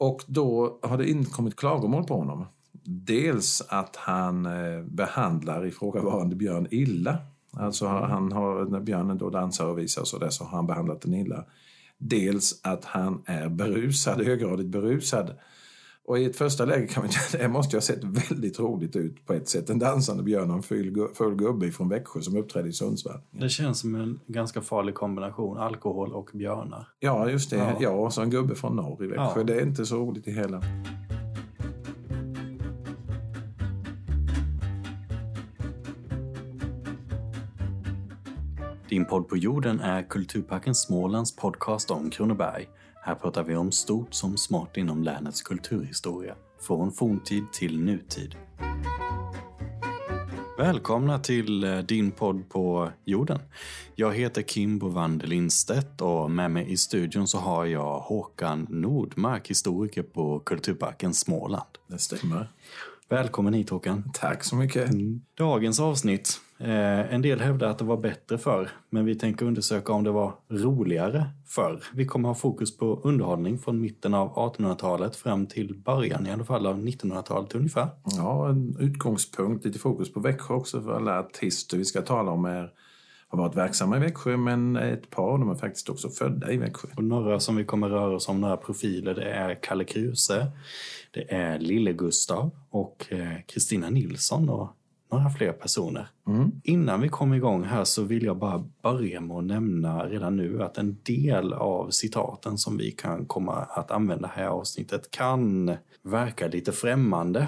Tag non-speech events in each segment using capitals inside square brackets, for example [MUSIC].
Och då har det inkommit klagomål på honom. Dels att han eh, behandlar ifrågavarande björn illa. Alltså han har, när björnen då dansar och visar så där så har han behandlat den illa. Dels att han är berusad, höggradigt berusad. Och i ett första läge kan man [LAUGHS] det måste ju ha sett väldigt roligt ut på ett sätt. En dansande björn och en full gubbe från Växjö som uppträdde i Sundsvall. Det känns som en ganska farlig kombination, alkohol och björnar. Ja, just det. Ja, ja och så en gubbe från norr i Växjö. Ja. Det är inte så roligt i hela. Din podd på jorden är Kulturparken Smålands podcast om Kronoberg. Här pratar vi om stort som smått inom länets kulturhistoria, från forntid till nutid. Välkomna till eh, din podd på jorden. Jag heter Kim Bovander Lindstedt och med mig i studion så har jag Håkan Nordmark, historiker på Kulturparken Småland. Det stämmer. Välkommen hit Håkan. Tack så mycket. Dagens avsnitt. Eh, en del hävdar att det var bättre förr, men vi tänker undersöka om det var roligare förr. Vi kommer ha fokus på underhållning från mitten av 1800-talet fram till början i alla fall av 1900-talet ungefär. Ja, en utgångspunkt, lite fokus på Växjö också för alla artister vi ska tala om är har varit verksamma i Växjö men ett par av dem är faktiskt också födda i Växjö. Och några som vi kommer röra oss om, några profiler, det är Kalle Kruse, det är Lille Gustav och eh, Kristina Nilsson och några fler personer. Mm. Innan vi kommer igång här så vill jag bara börja med att nämna redan nu att en del av citaten som vi kan komma att använda här i avsnittet kan verka lite främmande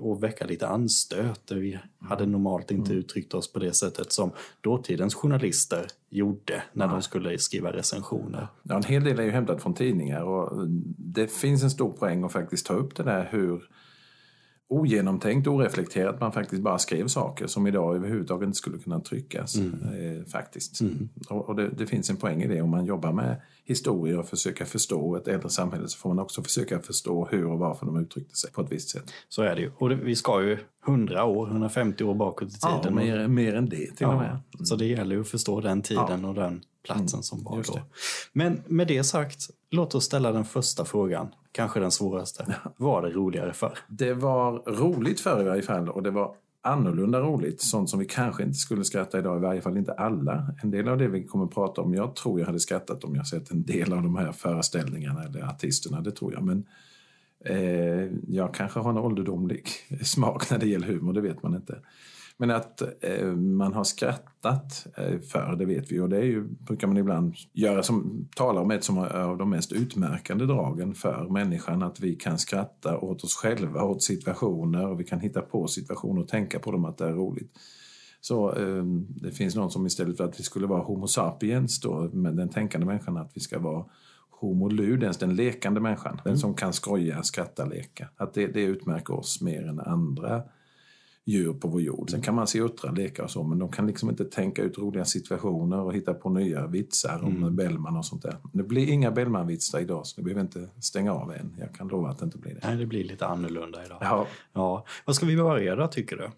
och väcka lite anstöt. Vi hade normalt inte mm. uttryckt oss på det sättet som dåtidens journalister gjorde när Nej. de skulle skriva recensioner. Ja, en hel del är ju hämtat från tidningar och det finns en stor poäng att faktiskt ta upp det där hur ogenomtänkt, oreflekterat. Man faktiskt bara skrev saker som idag överhuvudtaget inte skulle kunna tryckas. Mm. Eh, faktiskt. Mm. Och, och det, det, finns en poäng i det. Om man jobbar med historia och försöker förstå ett äldre samhälle så får man också försöka förstå hur och varför de uttryckte sig på ett visst sätt. Så är det ju. Och det, vi ska ju 100 år, 150 år bakåt i tiden. Ja, mer, mer än det till ja, och med. Mm. Så det gäller ju att förstå den tiden ja. och den platsen mm. som var då. Men med det sagt, låt oss ställa den första frågan. Kanske den svåraste. Var det roligare förr? Det var roligt förr i varje fall och det var annorlunda roligt. Sånt som vi kanske inte skulle skratta idag, i varje fall inte alla. En del av det vi kommer att prata om, jag tror jag hade skrattat om jag sett en del av de här föreställningarna eller artisterna, det tror jag. Men eh, jag kanske har en ålderdomlig [LAUGHS] smak när det gäller humor, det vet man inte. Men att eh, man har skrattat eh, för, det vet vi. Och det är ju, brukar man ibland göra som, tala om ett som av de mest utmärkande dragen för människan. Att vi kan skratta åt oss själva, åt situationer och vi kan hitta på situationer och tänka på dem att det är roligt. Så eh, det finns någon som istället för att vi skulle vara Homo sapiens då, med den tänkande människan, att vi ska vara Homo ludens, den lekande människan. Mm. Den som kan skoja, skratta, leka. Att det, det utmärker oss mer än andra djur på vår jord. Sen kan man se uttrar leka och så, men de kan liksom inte tänka ut roliga situationer och hitta på nya vitsar om mm. Bellman och sånt där. Det blir inga Bellman-vitsar idag, så ni behöver inte stänga av än. Jag kan lova att det inte blir det. Nej, det blir lite annorlunda idag. Ja. ja. Vad ska vi börja då, tycker du?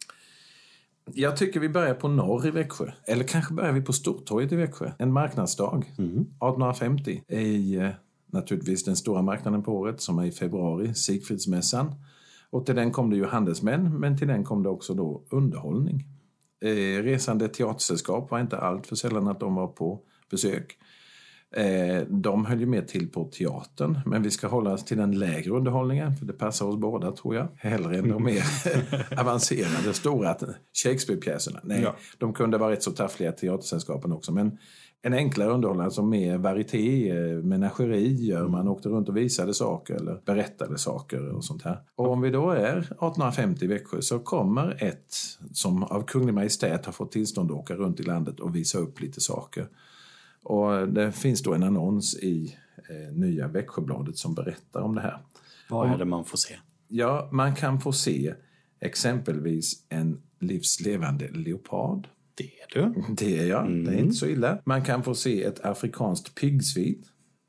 Jag tycker vi börjar på norr i Växjö. Eller kanske börjar vi på Stortorget i Växjö. En marknadsdag, mm. 1850, i eh, naturligtvis den stora marknaden på året som är i februari, Sigfridsmässan. Och till den kom det ju handelsmän, men till den kom det också då underhållning. Eh, resande teatersällskap var inte allt för sällan att de var på besök. Eh, de höll ju mer till på teatern, men vi ska hålla oss till den lägre underhållningen, för det passar oss båda tror jag. Hellre än de mer [LAUGHS] avancerade, stora Shakespeare-pjäserna. Nej, ja. de kunde vara rätt så taffliga teatersällskapen också, men en enklare underhållning, alltså mer varieté, eh, menagerier, man åkte runt och visade saker eller berättade saker och sånt här. Och om vi då är 1850 i Växjö så kommer ett som av Kunglig Majestät har fått tillstånd att åka runt i landet och visa upp lite saker. Och det finns då en annons i eh, nya Växjöbladet som berättar om det här. Vad är det man får se? Ja, man kan få se exempelvis en livslevande leopard det är du. Det är jag. Mm. Det är inte så illa. Man kan få se ett afrikanskt piggsvin.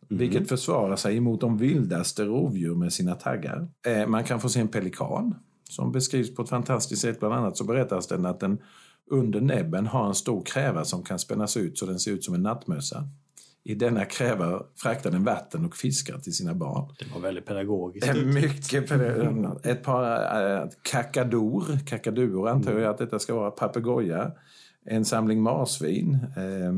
Mm. Vilket försvarar sig mot de vildaste rovdjur med sina taggar. Eh, man kan få se en pelikan som beskrivs på ett fantastiskt sätt. Bland annat så berättas den att den under näbben har en stor kräva som kan spännas ut så den ser ut som en nattmössa. I denna kräva fraktar den vatten och fiskar till sina barn. Det var väldigt pedagogiskt. Mycket pedagogiskt. Ett par äh, kakador, kakaduor antar jag att detta ska vara, papegoja, en samling marsvin, äh,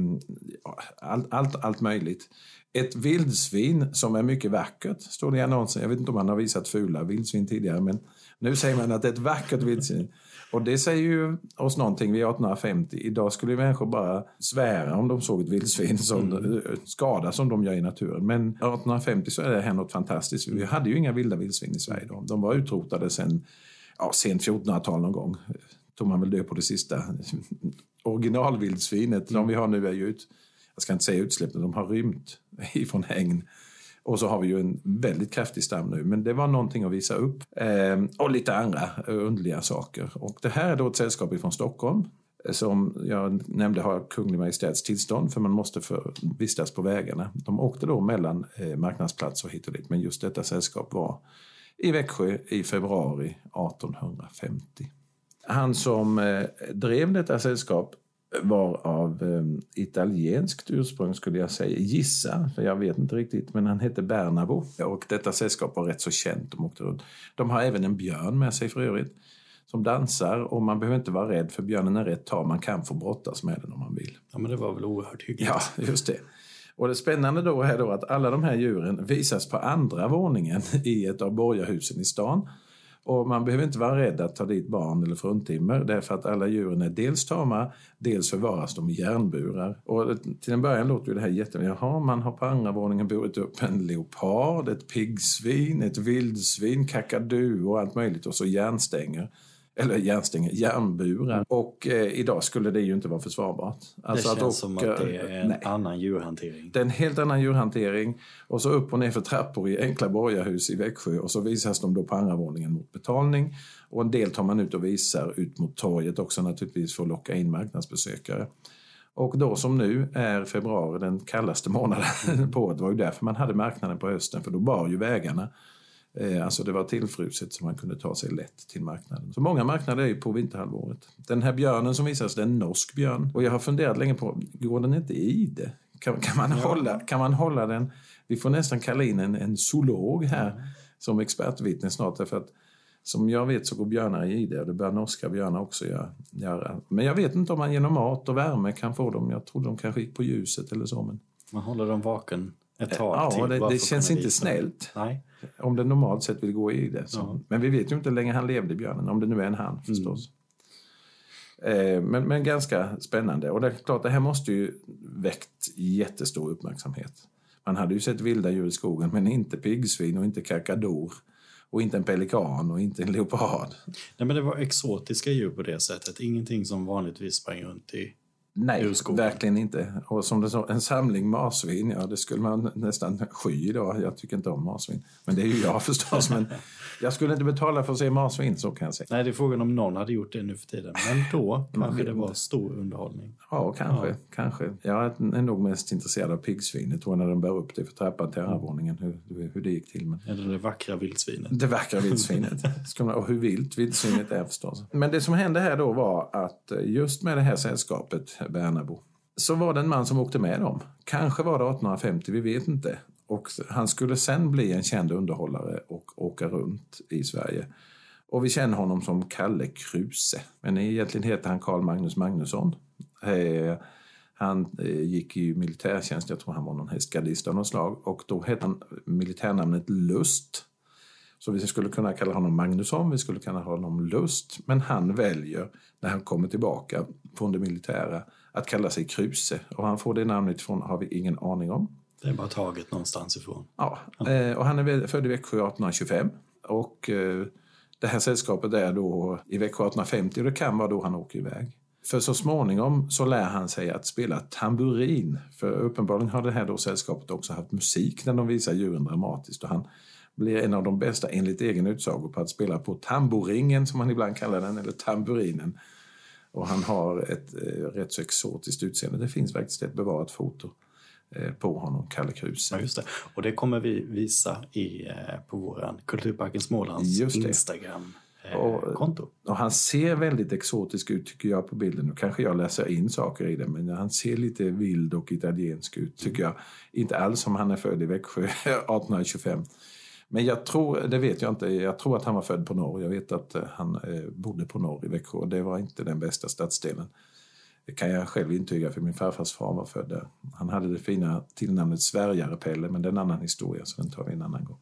allt, allt, allt möjligt. Ett vildsvin som är mycket vackert, står det i annonsen. Jag vet inte om man har visat fula vildsvin tidigare, men nu säger man att det är ett vackert vildsvin. Och det säger ju oss någonting vid 1850. Idag skulle människor bara svära om de såg ett vildsvin som mm. skada som de gör i naturen. Men 1850 så är det här något fantastiskt. Vi hade ju inga vilda vildsvin i Sverige då. De var utrotade sen ja, sent 1400-tal någon gång. Tog man väl död på det sista originalvildsvinet. Mm. De vi har nu är ju ut, jag ska inte säga utsläppta, de har rymt [LAUGHS] ifrån hägn. Och så har vi ju en väldigt kraftig stam nu, men det var någonting att visa upp. Eh, och lite andra underliga saker. Och det här är då ett sällskap från Stockholm eh, som jag nämnde har Kunglig Majestäts tillstånd för man måste för, vistas på vägarna. De åkte då mellan eh, marknadsplatser hit och dit, men just detta sällskap var i Växjö i februari 1850. Han som eh, drev detta sällskap var av um, italienskt ursprung skulle jag säga, gissa, för jag vet inte riktigt, men han hette Bernabo och detta sällskap var rätt så känt. De, åkte runt. de har även en björn med sig för övrigt som dansar och man behöver inte vara rädd för björnen är rätt tam, man kan få brottas med den om man vill. Ja men det var väl oerhört hyggligt. Ja, just det. Och det spännande då är då att alla de här djuren visas på andra våningen i ett av borgarhusen i stan och man behöver inte vara rädd att ta dit barn eller fruntimmer därför att alla djuren är dels tama, dels förvaras de i järnburar. Och till en början låter ju det här jättebra. Jaha, man har på andra våningen burit upp en leopard, ett piggsvin, ett vildsvin, kakadu och allt möjligt och så järnstänger eller järnstänger, järnburar. Mm. Och eh, idag skulle det ju inte vara försvarbart. Alltså det känns att som att det är en nej. annan djurhantering. Det är en helt annan djurhantering. Och så upp och ner för trappor i enkla borgarhus i Växjö och så visas de då på andra våningen mot betalning. Och en del tar man ut och visar ut mot torget också naturligtvis för att locka in marknadsbesökare. Och då som nu är februari den kallaste månaden [LAUGHS] på året. Det var ju därför man hade marknaden på hösten för då bar ju vägarna. Eh, alltså det var tillfruset så man kunde ta sig lätt till marknaden. Så många marknader är ju på vinterhalvåret. Den här björnen som visas, det är en norsk björn. Och jag har funderat länge på, går den inte i det? Kan, kan, man, ja. hålla, kan man hålla den? Vi får nästan kalla in en, en zoolog här mm. som expertvittne snart. Därför att som jag vet så går björnar i det och det bör norska björnar också göra. Men jag vet inte om man genom mat och värme kan få dem. Jag tror de kanske gick på ljuset eller så. Men... Man håller dem vaken ett tag ja, till. Det, det känns inte snällt. Nej. Om den normalt sett vill gå i det. Ja. Men vi vet ju inte hur länge han levde, björnen, om det nu är en han mm. förstås. Mm. Men, men ganska spännande. Och det är klart, det här måste ju väckt jättestor uppmärksamhet. Man hade ju sett vilda djur i skogen, men inte piggsvin och inte kakador. Och inte en pelikan och inte en leopard. Nej, men det var exotiska djur på det sättet. Ingenting som vanligtvis sprang runt i Nej, verkligen inte. Och som det så, en samling marsvin, ja det skulle man nästan sky idag. Jag tycker inte om marsvin. Men det är ju jag [LAUGHS] förstås. Men jag skulle inte betala för att se marsvin, så kan jag säga. Nej, det är frågan om någon hade gjort det nu för tiden. Men då [LAUGHS] kanske det var stor underhållning. Ja, kanske. Ja. kanske. Jag är nog mest intresserad av piggsvinet, tror när de bär upp det för trappan till övervåningen, hur, hur det gick till. Men... Eller det vackra vildsvinet. Det vackra vildsvinet. [LAUGHS] och hur vilt vildsvinet är förstås. Men det som hände här då var att just med det här sällskapet Bernabo. Så var det en man som åkte med dem. Kanske var det 1850, vi vet inte. Och han skulle sen bli en känd underhållare och åka runt i Sverige. Och vi känner honom som Kalle Kruse. Men egentligen heter han Karl Magnus Magnusson. Eh, han eh, gick i militärtjänst, jag tror han var någon hästgardist av något slag. Och då hette han militärnamnet Lust. Så vi skulle kunna kalla honom Magnusson, vi skulle kunna kalla honom Lust. Men han väljer, när han kommer tillbaka från det militära, att kalla sig Kruse. Och han får det namnet ifrån har vi ingen aning om. Det är bara taget någonstans ifrån. Ja, eh, och han är född i Växjö 1825. Och eh, det här sällskapet är då i Växjö 1850 och det kan vara då han åker iväg. För så småningom så lär han sig att spela tamburin. För uppenbarligen har det här då sällskapet också haft musik när de visar djuren dramatiskt. Och han blir en av de bästa enligt egen utsago på att spela på tamboringen som man ibland kallar den, eller tamburinen. Och han har ett eh, rätt så exotiskt utseende. Det finns faktiskt ett bevarat foto eh, på honom, Kalle Kruse. Ja, just det. Och det kommer vi visa i, eh, på vår Kulturparken Smålands Instagram eh, och. Och han ser väldigt exotisk ut tycker jag på bilden. Nu kanske jag läser in saker i det, men han ser lite vild och italiensk ut tycker jag. Inte alls som han är född i Växjö [LAUGHS] 1825. Men jag tror, det vet jag inte, jag tror att han var född på norr. Jag vet att eh, han eh, bodde på norr i Växjö och det var inte den bästa stadsdelen. Det kan jag själv intyga för min farfars far var född där. Han hade det fina tillnamnet svärjare-Pelle, men det är en annan historia så den tar vi en annan gång.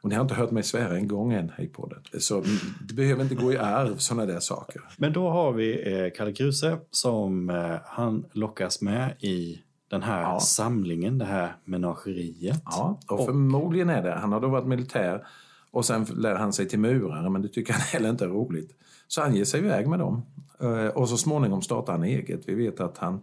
Och ni har inte hört mig svära en gång än i podden. Så mm, det behöver inte gå i arv, sådana där saker. Men då har vi eh, Kalle Kruse som eh, han lockas med i den här ja. samlingen, det här menageriet. Ja, och, och förmodligen är det. Han har då varit militär och sen lär han sig till murare, men det tycker han [LAUGHS] heller inte är roligt. Så han ger sig iväg med dem. Eh, och så småningom startar han eget. Vi vet att han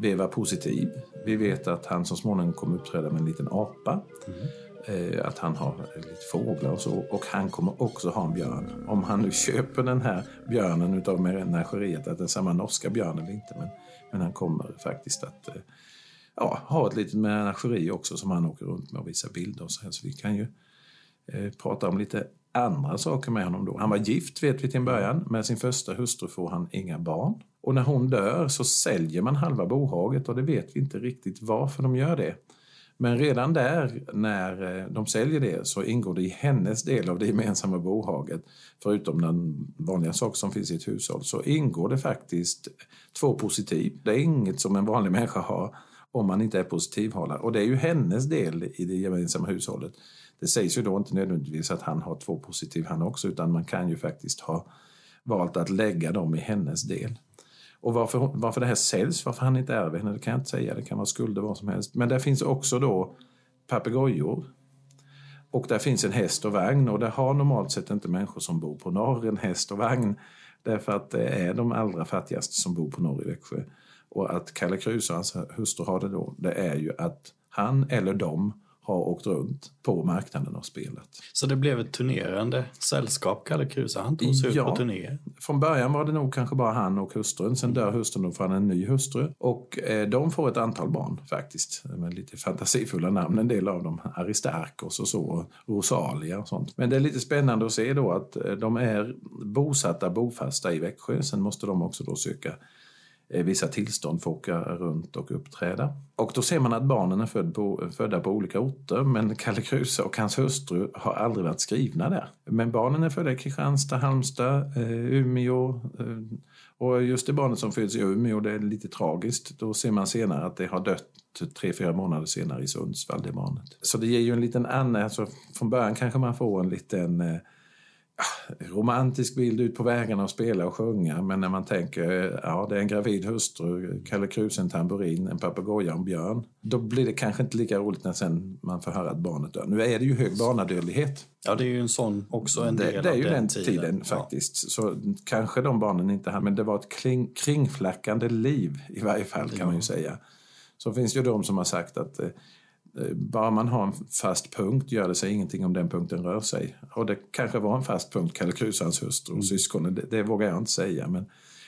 vevar positiv. Vi vet att han så småningom kommer uppträda med en liten apa. Mm. Att han har lite fåglar och så. Och han kommer också ha en björn. Om han nu [LAUGHS] köper den här björnen utav menageriet, att det är samma norska björn eller inte. Men, men han kommer faktiskt att eh, ja, ha ett litet menageri också som han åker runt med och visar bilder och så här. Så vi kan ju eh, prata om lite andra saker med honom då. Han var gift vet vi till en början. Med sin första hustru får han inga barn. Och när hon dör så säljer man halva bohaget och det vet vi inte riktigt varför de gör det. Men redan där, när eh, de säljer det, så ingår det i hennes del av det gemensamma bohaget, förutom den vanliga sak som finns i ett hushåll, så ingår det faktiskt två positiv. Det är inget som en vanlig människa har om man inte är positivhållare. Och det är ju hennes del i det gemensamma hushållet. Det sägs ju då inte nödvändigtvis att han har två positiv han också, utan man kan ju faktiskt ha valt att lägga dem i hennes del. Och varför, varför det här säljs, varför han inte ärver henne, det kan jag inte säga. Det kan vara skulder, vad som helst. Men där finns också då papegojor. Och där finns en häst och vagn och det har normalt sett inte människor som bor på norr en häst och vagn. Därför att det är de allra fattigaste som bor på norr i Växjö. Och att Kalle Kruse och hans hustru har det då, det är ju att han eller de har åkt runt på marknaden och spelat. Så det blev ett turnerande sällskap, Kalle Kruse? Han tog sig ja, ut på turnéer? Från början var det nog kanske bara han och hustrun. Sen dör hustrun och får en ny hustru. Och eh, de får ett antal barn faktiskt. Med lite fantasifulla namn, en del av dem. Aristarkos och så, och Rosalia och sånt. Men det är lite spännande att se då att eh, de är bosatta, bofasta i Växjö. Sen måste de också då söka Eh, vissa tillstånd för att åka runt och uppträda. Och då ser man att barnen är född på, födda på olika orter men Kalle Kruse och hans hustru har aldrig varit skrivna där. Men barnen är födda i Kristianstad, Halmstad, eh, Umeå eh, och just det barnet som föds i Umeå, det är lite tragiskt. Då ser man senare att det har dött tre, fyra månader senare i Sundsvall, det barnet. Så det ger ju en liten annan, alltså från början kanske man får en liten eh, romantisk bild ut på vägarna och spela och sjunga. Men när man tänker, ja det är en gravid hustru, Kalle Kruse en tamburin, en papegoja och en björn. Då blir det kanske inte lika roligt när sen man får höra att barnet dör. Nu är det ju hög barnadödlighet. Ja, det är ju en sån också en del det, det är ju den, den tiden, tiden faktiskt. Ja. Så kanske de barnen inte hade, men det var ett kring, kringflackande liv i varje fall kan ja. man ju säga. Så finns ju de som har sagt att Eh, bara man har en fast punkt gör det sig ingenting om den punkten rör sig. Och det kanske var en fast punkt, Kalle Kruse, hans hustru och mm. syskonen, det, det, vågar jag inte säga. Men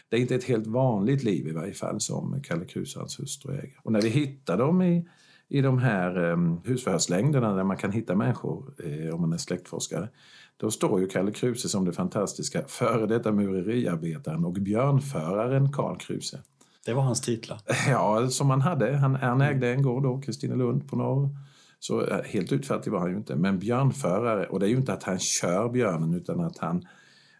det är inte ett helt vanligt liv i varje fall som Kalle Kruse, hans hustru äger. Och när vi hittar dem i, i de här um, husförhörslängderna där man kan hitta människor eh, om man är släktforskare, då står ju Kalle Kruse som det fantastiska före detta mureriarbetaren och björnföraren Karl Kruse. Det var hans titlar? [LAUGHS] Ja, som han hade. Han, han ägde en gård då, Kristinelund på norr. Så eh, helt utfattig var han ju inte. Men björnförare, och det är ju inte att han kör björnen utan att han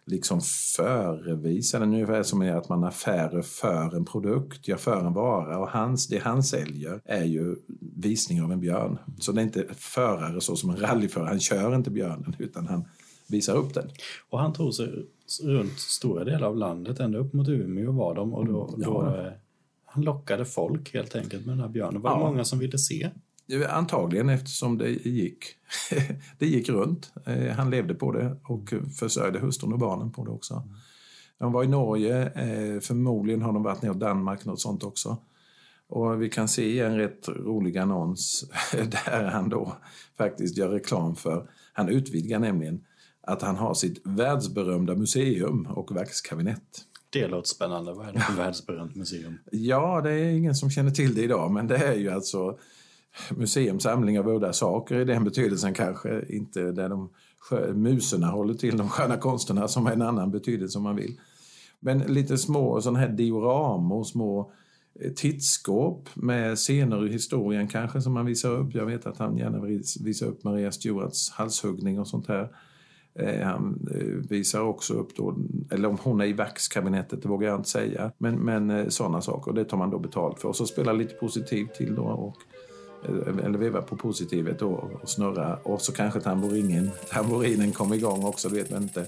liksom förevisar den. Ungefär som är att man affärer för en produkt, jag för en vara och hans, det han säljer är ju visning av en björn. Så det är inte förare så som en rallyförare, han kör inte björnen utan han visar upp den. Och han tog sig runt stora delar av landet, ända upp mot Umeå var de och då, mm, då eh, han lockade folk helt enkelt med den här björnen. Var det ja. många som ville se? Antagligen eftersom det gick. [LAUGHS] det gick runt. Eh, han levde på det och försörjde hustrun och barnen på det också. De var i Norge, eh, förmodligen har de varit ner i Danmark, något sånt också. Och vi kan se en rätt rolig annons [LAUGHS] där han då faktiskt gör reklam för, han utvidgar nämligen att han har sitt världsberömda museum och verkskabinett. Det låter spännande. Vad är det för världsberömt museum? Ja, det är ingen som känner till det idag, men det är ju alltså museumsamling av udda saker i den betydelsen kanske. Inte där de muserna håller till de sköna konsterna som är en annan betydelse om man vill. Men lite små sådana här dioramor, små eh, tittskåp med scener ur historien kanske som man visar upp. Jag vet att han gärna vill visa upp Maria Stuarts halshuggning och sånt här. Eh, han eh, visar också upp då, eller om hon är i vaxkabinettet, det vågar jag inte säga. Men, men eh, sådana saker, det tar man då betalt för. Och så spelar lite positivt till då och eller veva på positivet då och snurra. Och så kanske tamburinen, [LAUGHS] tamburinen kom igång också, det vet man inte.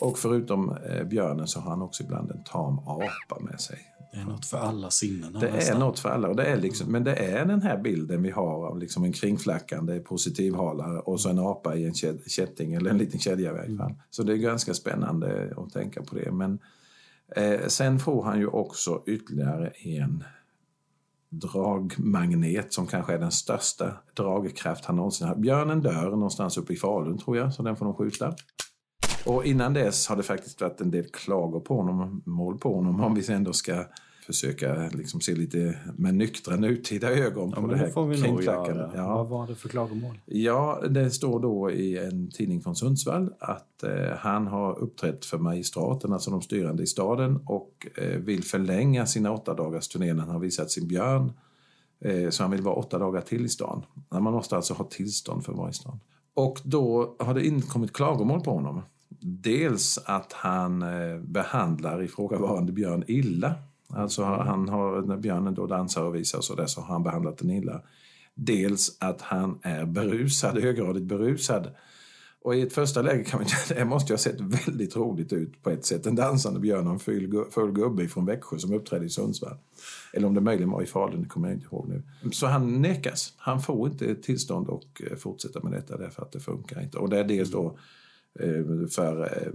Och förutom björnen så har han också ibland en tam apa med sig. Det är något för alla sinnen. Det nästan. är något för alla. Och det är liksom, men det är den här bilden vi har av liksom en kringflackande positivhalare och så en apa i en kätting, eller en liten kedja i varje fall. Mm. Så det är ganska spännande att tänka på det. Men eh, sen får han ju också ytterligare en dragmagnet som kanske är den största dragkraft han någonsin har. Björnen dör någonstans uppe i Falun tror jag, så den får de skjuta. Och innan dess har det faktiskt varit en del klagor på honom, mål på honom, om vi ändå ska försöka liksom se lite med nyktra nutida ögon ja, på det här får vi nog göra. Ja. Vad var det för klagomål? Ja, det står då i en tidning från Sundsvall att eh, han har uppträtt för magistraten, alltså de styrande i staden och eh, vill förlänga sina åtta dagars turné när han har visat sin björn. Eh, så han vill vara åtta dagar till i stan. Man måste alltså ha tillstånd för att vara i stan. Och då har det inkommit klagomål på honom. Dels att han eh, behandlar ifrågavarande björn illa. Alltså han har, när björnen då dansar och visar så där så har han behandlat den illa. Dels att han är berusad, höggradigt berusad. Och i ett första läge kan man [LAUGHS] det måste ju ha sett väldigt roligt ut på ett sätt. En dansande björn och en full, full gubbe från Växjö som uppträdde i Sundsvall. Eller om det möjligen var i Falun, det kommer jag inte ihåg nu. Så han nekas. Han får inte tillstånd att eh, fortsätta med detta därför att det funkar inte. Och det är dels då för eh,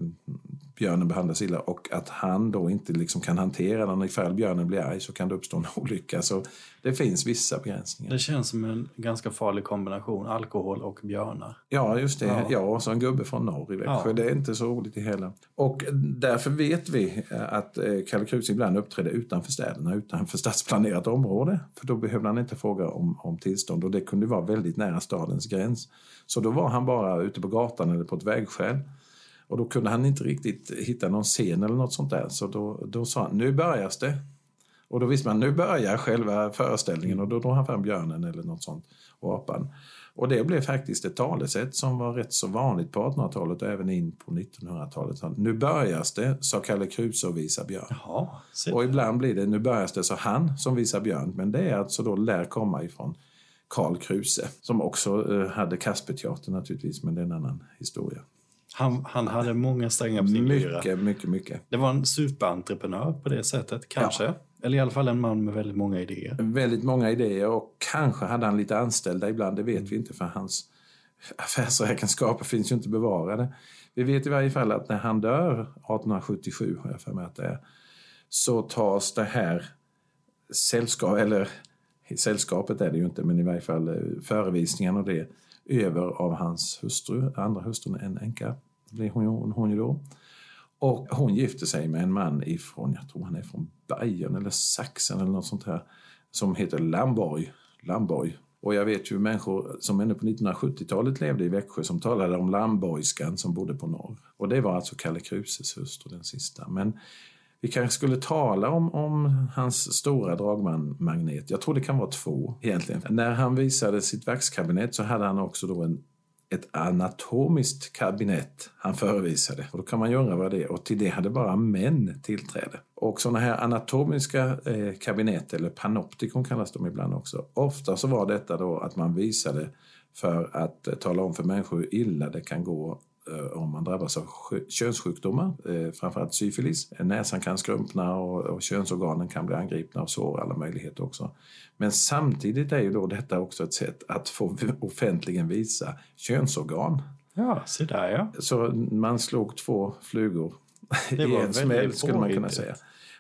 björnen behandlas illa och att han då inte liksom kan hantera den. Ifall björnen blir arg så kan det uppstå en [LAUGHS] olycka. Så det finns vissa begränsningar. Det känns som en ganska farlig kombination, alkohol och björnar. Ja, just det. Ja, ja och så en gubbe från norr i Växjö. Ja. Det är inte så roligt i hela. Och därför vet vi eh, att Kalle Kruse ibland uppträdde utanför städerna, utanför stadsplanerat område. För då behövde han inte fråga om, om tillstånd och det kunde vara väldigt nära stadens gräns. Så då var han bara ute på gatan eller på ett vägskäl. Och då kunde han inte riktigt hitta någon scen eller något sånt där. Så då, då sa han, nu börjar det. Och då visste man, nu börjar själva föreställningen och då drog han fram björnen eller något sånt och apan. Och det blev faktiskt ett talesätt som var rätt så vanligt på 1800-talet och även in på 1900-talet. Nu börjas det, sa Kalle Kruse och visar björn. Jaha, och ibland blir det, nu börjas det, sa han som visar björn. Men det är alltså då lär komma ifrån Karl Kruse som också eh, hade Kasperteatern naturligtvis, men det är en annan historia. Han, han hade många strängar på sin Mycket, mycket, mycket. Det var en superentreprenör på det sättet, kanske. Ja. Eller i alla fall en man med väldigt många idéer. Väldigt många idéer och kanske hade han lite anställda ibland, det vet mm. vi inte för hans affärsräkenskaper finns ju inte bevarade. Vi vet i varje fall att när han dör 1877, har jag för mig att det är, så tas det här sällskap, eller sällskapet är det ju inte, men i varje fall eh, förevisningen och det över av hans hustru, andra hustrun, en änka blev hon, hon ju då. Och hon gifte sig med en man ifrån, jag tror han är från Bayern eller Sachsen eller något sånt här, som heter Lamborg. Lamborg. Och jag vet ju människor som ännu på 1970-talet levde i Växjö som talade om Lamborgskan som bodde på norr. Och det var alltså Kalle Kruses hustru, den sista. Men vi kanske skulle tala om, om hans stora dragmagnet. Jag tror det kan vara två egentligen. När han visade sitt vaxkabinett så hade han också då en, ett anatomiskt kabinett han förevisade. Och då kan man ju undra vad det är. Och till det hade bara män tillträde. Och sådana här anatomiska eh, kabinett, eller panoptikon kallas de ibland också. Ofta så var detta då att man visade för att eh, tala om för människor hur illa det kan gå om man drabbas av könssjukdomar, eh, framförallt syfilis. Näsan kan skrumpna och, och könsorganen kan bli angripna av sår, alla möjligheter också. Men samtidigt är ju då detta också ett sätt att få offentligen visa könsorgan. Ja, se där ja. Så man slog två flugor [LAUGHS] i en smäll skulle man kunna säga.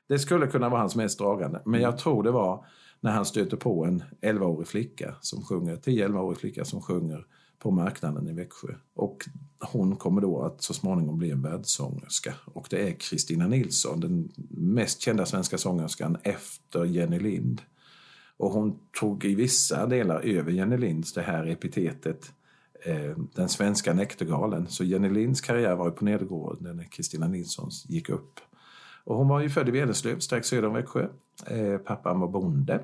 Det skulle kunna vara hans mest dragande, men jag tror det var när han stöter på en 11-årig flicka som sjunger, 10-11-årig flicka som sjunger på marknaden i Växjö. Och hon kommer då att så småningom bli en världssångerska. Och det är Kristina Nilsson, den mest kända svenska sångerskan efter Jenny Lind. Och hon tog i vissa delar över Jenny Linds det här epitetet eh, den svenska näktergalen. Så Jenny Linds karriär var ju på nedgående när Kristina Nilssons gick upp. Och hon var ju född i Vederslöv strax söder om Växjö. Eh, pappan var bonde.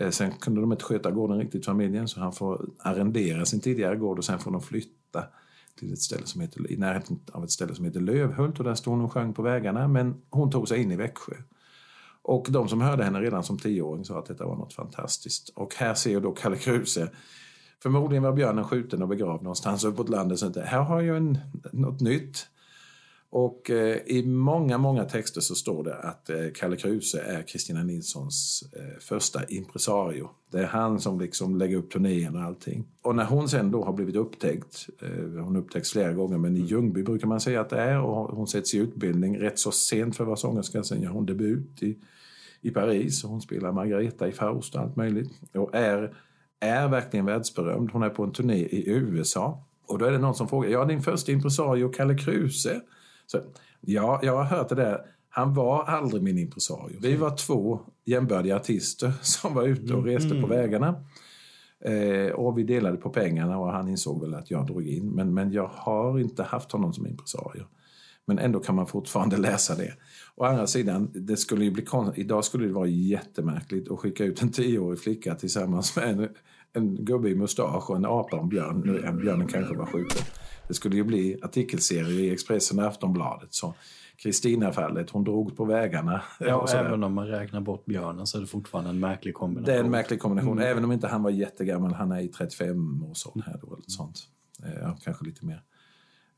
Eh, sen kunde de inte sköta gården riktigt, familjen, så han får arrendera sin tidigare gård och sen får de flytta till ett ställe som heter, i närheten av ett ställe som heter Lövhult och där stod hon och sjöng på vägarna. Men hon tog sig in i Växjö. Och de som hörde henne redan som tioåring sa att detta var något fantastiskt. Och här ser då Kalle Kruse Förmodligen var björnen skjuten och begravd någonstans uppåt landet. Så här har jag en, något nytt. Och eh, i många, många texter så står det att eh, Kalle Kruse är Kristina Nilssons eh, första impresario. Det är han som liksom lägger upp turnén och allting. Och när hon sen då har blivit upptäckt, hon upptäcks flera gånger, men i Ljungby brukar man säga att det är och hon sätts i utbildning rätt så sent för att vara sångerska. Sen gör hon debut i, i Paris och hon spelar Margareta i Faust och allt möjligt. Och är, är verkligen världsberömd. Hon är på en turné i USA. Och då är det någon som frågar, ja din första impresario Kalle Kruse så, ja, jag har hört det där. Han var aldrig min impresario. Vi var två jämbördiga artister [LAUGHS] som var ute och reste mm. på vägarna. Eh, och vi delade på pengarna och han insåg väl att jag drog in. Men, men jag har inte haft honom som impresario. Men ändå kan man fortfarande [LAUGHS] läsa det. Å andra sidan, det skulle ju bli idag skulle det vara jättemärkligt att skicka ut en tioårig flicka tillsammans med en, en gubbe i mustasch och en apa och en björn. Björnen kanske var skjuten. Det skulle ju bli artikelserier i Expressen och Aftonbladet. Så Kristina-fallet, hon drog på vägarna. [LAUGHS] Ja, även om man räknar bort björnen så är det fortfarande en märklig kombination. Det är en märklig kombination, mm. även om inte han var jättegammal. Han är i 35 års ålder eller sånt. Ja, kanske lite mer.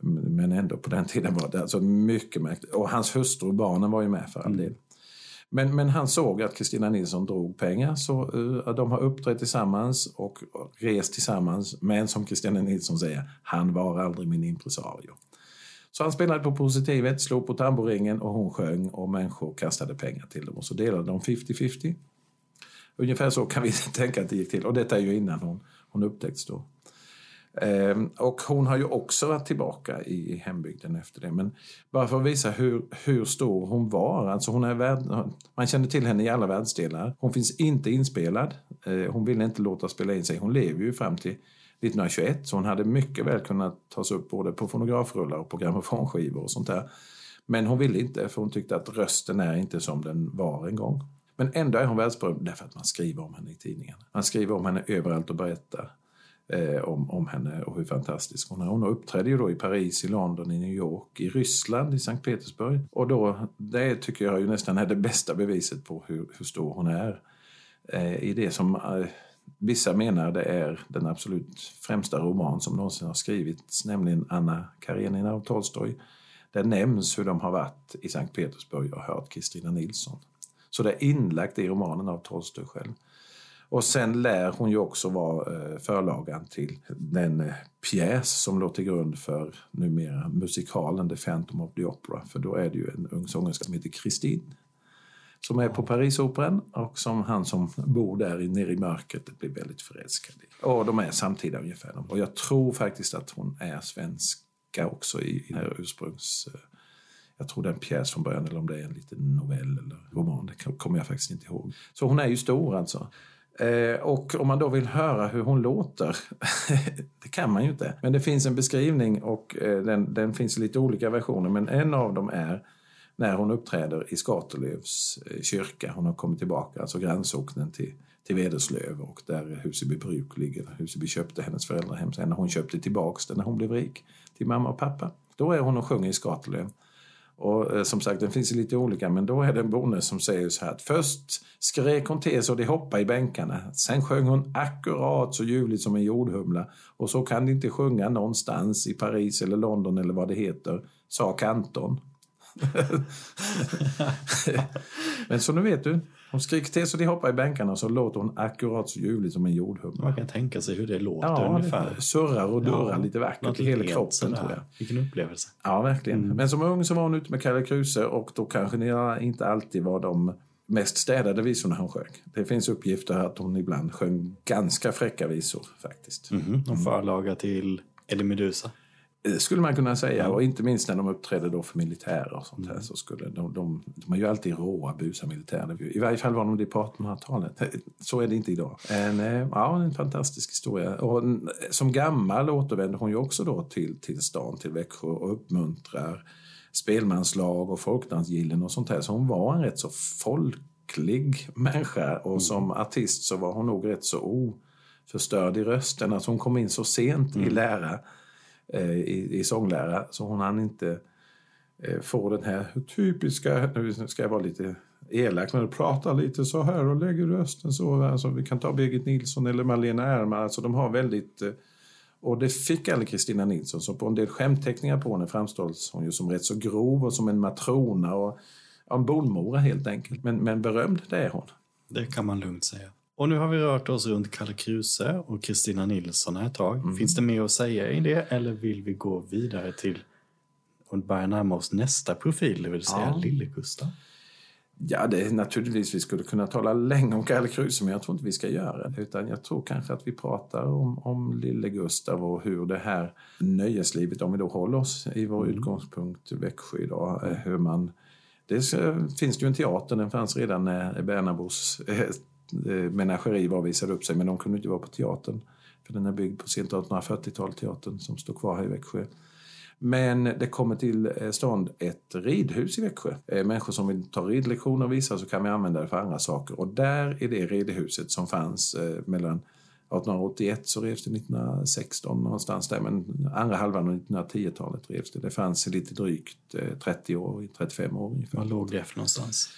Men ändå, på den tiden var det alltså mycket märkligt. Och hans hustru och barnen var ju med för all mm. Men, men han såg att Kristina Nilsson drog pengar så uh, de har uppträtt tillsammans och rest tillsammans. Men som Kristina Nilsson säger, han var aldrig min impresario. Så han spelade på positivet, slog på tamboringen och hon sjöng och människor kastade pengar till dem och så delade de 50-50. Ungefär så kan vi [LAUGHS] tänka att det gick till och detta är ju innan hon, hon upptäckts då. Ehm, och hon har ju också varit tillbaka i hembygden efter det. Men bara för att visa hur, hur stor hon var. Alltså hon är värld, man känner till henne i alla världsdelar. Hon finns inte inspelad. Ehm, hon ville inte låta spela in sig. Hon lever ju fram till 1921 så hon hade mycket väl kunnat tas upp både på fonografrullar och på grammofonskivor och sånt där. Men hon ville inte för hon tyckte att rösten är inte som den var en gång. Men ändå är hon världsberömd därför att man skriver om henne i tidningarna. Man skriver om henne överallt och berättar eh, om, om henne och hur fantastisk hon är. Hon uppträdde ju då i Paris, i London, i New York, i Ryssland, i Sankt Petersburg. Och då, det tycker jag ju nästan är det bästa beviset på hur, hur stor hon är. Eh, I det som eh, vissa menar det är den absolut främsta roman som någonsin har skrivits, nämligen Anna Karenina av Tolstoj. Där nämns hur de har varit i Sankt Petersburg och hört Kristina Nilsson. Så det är inlagt i romanen av Tolstoj själv. Och sen lär hon ju också vara eh, förlagan till den eh, pjäs som låg till grund för numera musikalen The Phantom of the Opera. För då är det ju en ung sångerska som heter Christine som är på Parisoperan och som han som bor där nere i mörkret blir väldigt förälskad i. Och de är samtida ungefär. Och jag tror faktiskt att hon är svenska också i, i den här ursprungs... Eh, jag tror det är en pjäs från början eller om det är en liten novell eller roman. Det kommer jag faktiskt inte ihåg. Så hon är ju stor alltså. Eh, och om man då vill höra hur hon låter, [LAUGHS] det kan man ju inte. Men det finns en beskrivning och eh, den, den, finns i lite olika versioner. Men en av dem är när hon uppträder i Skatelövs eh, kyrka. Hon har kommit tillbaka, alltså grannsocknen till, till Vederslöv och där Huseby bruk ligger. Huseby köpte hennes föräldrahem sen när hon köpte tillbaks det när hon blev rik till mamma och pappa. Då är hon och sjunger i Skatelöv. Och eh, som sagt, den finns lite olika, men då är det en bonde som säger så här att först skrek hon till så de hoppade i bänkarna. Sen sjöng hon akkurat så ljuvligt som en jordhumla. Och så kan de inte sjunga någonstans i Paris eller London eller vad det heter, sa kantorn. [LAUGHS] men så nu vet du, hon skriker till så de hoppar i bänkarna så låter hon akkurat så ljuvligt som en jordhumla. Man kan tänka sig hur det låter ja, ungefär. Surrar och durrar ja, lite vackert i hela kroppen tror jag. Vilken upplevelse. Ja, verkligen. Mm. Men som ung så var hon ute med Kalle Kruse och då kanske ni inte alltid var de mest städade visorna hon sjöng. Det finns uppgifter att hon ibland sjöng ganska fräcka visor faktiskt. Mm -hmm. Och förlaga till Eddie Medusa? Det skulle man kunna säga. Och inte minst när de uppträdde då för militärer och sånt här. Så skulle de, de, de är ju alltid råa, busa militärer. I varje fall var de det på 1800-talet. Så är det inte idag. En, eh, ja, en fantastisk historia. Och som gammal återvände hon ju också då till, till stan, till Växjö och uppmuntrar spelmanslag och folkdansgillen och sånt här. Så hon var en rätt så folklig människa och mm. som artist så var hon nog rätt så oförstörd i rösten. Alltså hon kom in så sent mm. i lära Eh, Eh, i, i sånglära så hon hann inte eh, få den här typiska, nu ska jag vara lite elak, men prata lite så här och lägger rösten så. Alltså, vi kan ta Birgit Nilsson eller Malena Ernman, alltså de har väldigt eh, och det fick aldrig Kristina Nilsson, så på en del skämtteckningar på henne framställs hon ju som rätt så grov och som en matrona och en bonmora helt enkelt. Men, men berömd, det är hon. Det kan man lugnt säga. Och nu har vi rört oss runt Kalle Kruse och Kristina Nilsson ett tag. Mm. Finns det mer att säga i det eller vill vi gå vidare till och börja närma oss nästa profil, det vill säga ja. Lille-Gustav? Ja, det är naturligtvis vi skulle kunna tala länge om Kalle Kruse, men jag tror inte vi ska göra det. Utan jag tror kanske att vi pratar om, om lille Gustav och hur det här nöjeslivet, om vi då håller oss i vår mm. utgångspunkt Växjö idag, eh, hur man det finns ju en teater, den fanns redan när Bernabos eh, Eh, Eh, menageri var visade upp sig, men de kunde inte vara på teatern. För den är byggd på sent 1840-tal, teatern som står kvar här i Växjö. Men det kommer till eh, stånd ett ridhus i Växjö. Eh, människor som vill ta ridlektioner och visa så kan vi använda det för andra saker. Och där är det ridhuset som fanns mellan 1881 så revs det 1916 någonstans där, men andra halvan av 1910-talet revs det. Det fanns lite drygt 30 år, 35 år ungefär. Var låg det för någonstans?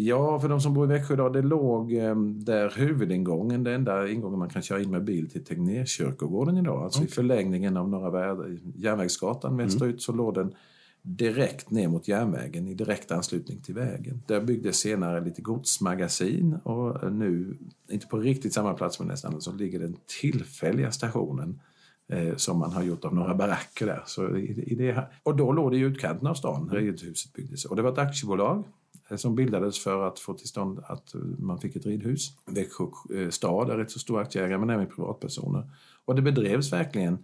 Ja, för de som bor i Växjö idag, det låg eh, där huvudingången, den enda ingången man kan köra in med bil till Tegnérkyrkogården idag. Alltså mm. i förlängningen av Norra Värld, Järnvägsgatan västerut mm. så låg den direkt ner mot järnvägen i direkt anslutning till vägen. Där byggdes senare lite godsmagasin och nu, inte på riktigt samma plats men nästan, så ligger den tillfälliga stationen eh, som man har gjort av några baracker där. Så i, i det här. Och då låg det i utkanten av stan, ridhuset byggdes. Och det var ett aktiebolag Eh, Eh, som bildades för att få till stånd att man fick ett ridhus. Växjö eh, stad är rätt så stor aktieägare men även privatpersoner. Och det bedrevs verkligen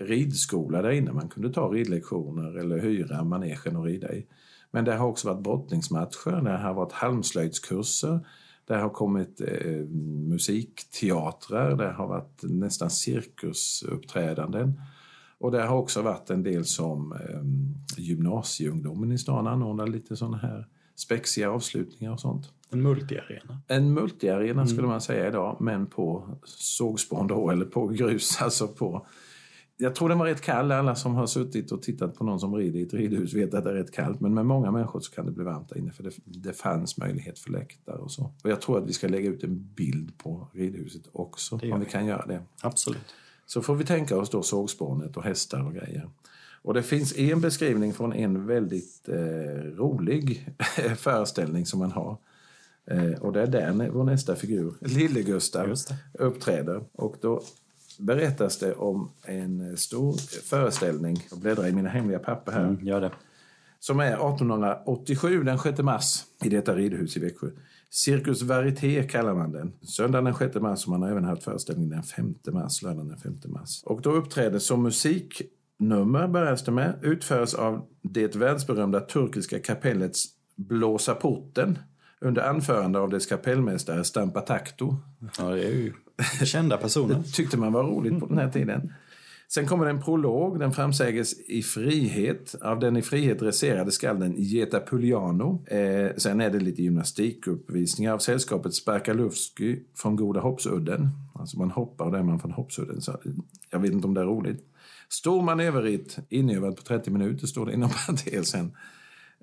ridskola där inne. Man kunde ta ridlektioner eller hyra manegen och rida i. Men det har också varit brottningsmatcher, det har varit halmslöjdskurser, det har kommit eh, musikteatrar, det har varit nästan cirkusuppträdanden. Och det har också varit en del som eh, gymnasieungdomen i stan anordnar lite sådana här spexiga avslutningar och sånt. En multiarena? En multiarena mm. skulle man säga idag, men på sågspån då, eller på grus. [LAUGHS] Alltså på, jag tror den var rätt kall. Alla som har suttit och tittat på någon som rider i ett ridhus vet att det är rätt kallt. Men med många människor så kan det bli varmt där inne för det, det fanns möjlighet för läktare och så. Och jag tror att vi ska lägga ut en bild på ridhuset också, om vi kan göra det. Absolut. Så får vi tänka oss då sågspånet och hästar och grejer. Och det finns en beskrivning från en väldigt eh, rolig [LAUGHS] föreställning som man har. Eh, och det är där vår nästa figur, Lille-Gustav, uppträder. Och då berättas det om en stor föreställning. Jag bläddrar i mina hemliga papper här. Mm, gör det. Som är 1887, den 6 mars, i detta ridhus i Växjö. Cirkus Varieté kallar man den. Söndagen den 6 mars och man har även haft föreställning den 5 mars, lördagen den 5 mars. Och då uppträder som musik nummer börjas det med, utförs av det världsberömda turkiska kapellets Blåsa porten under anförande av dess kapellmästare Stampa Takto. Ja, det är ju kända personer. [LAUGHS] det tyckte man var roligt på den här tiden. Sen kommer en prolog, den framsäges i frihet av den i frihet reserade skalden Geta Pugliano. Eh, sen är det lite gymnastikuppvisningar av sällskapet Sparkalufsky från Goda Hoppsudden. Alltså man hoppar och där är man från Hoppsudden. Så jag vet inte om det är roligt. Stor manöverritt, inövad på 30 minuter, står det inom [LAUGHS] parentesen,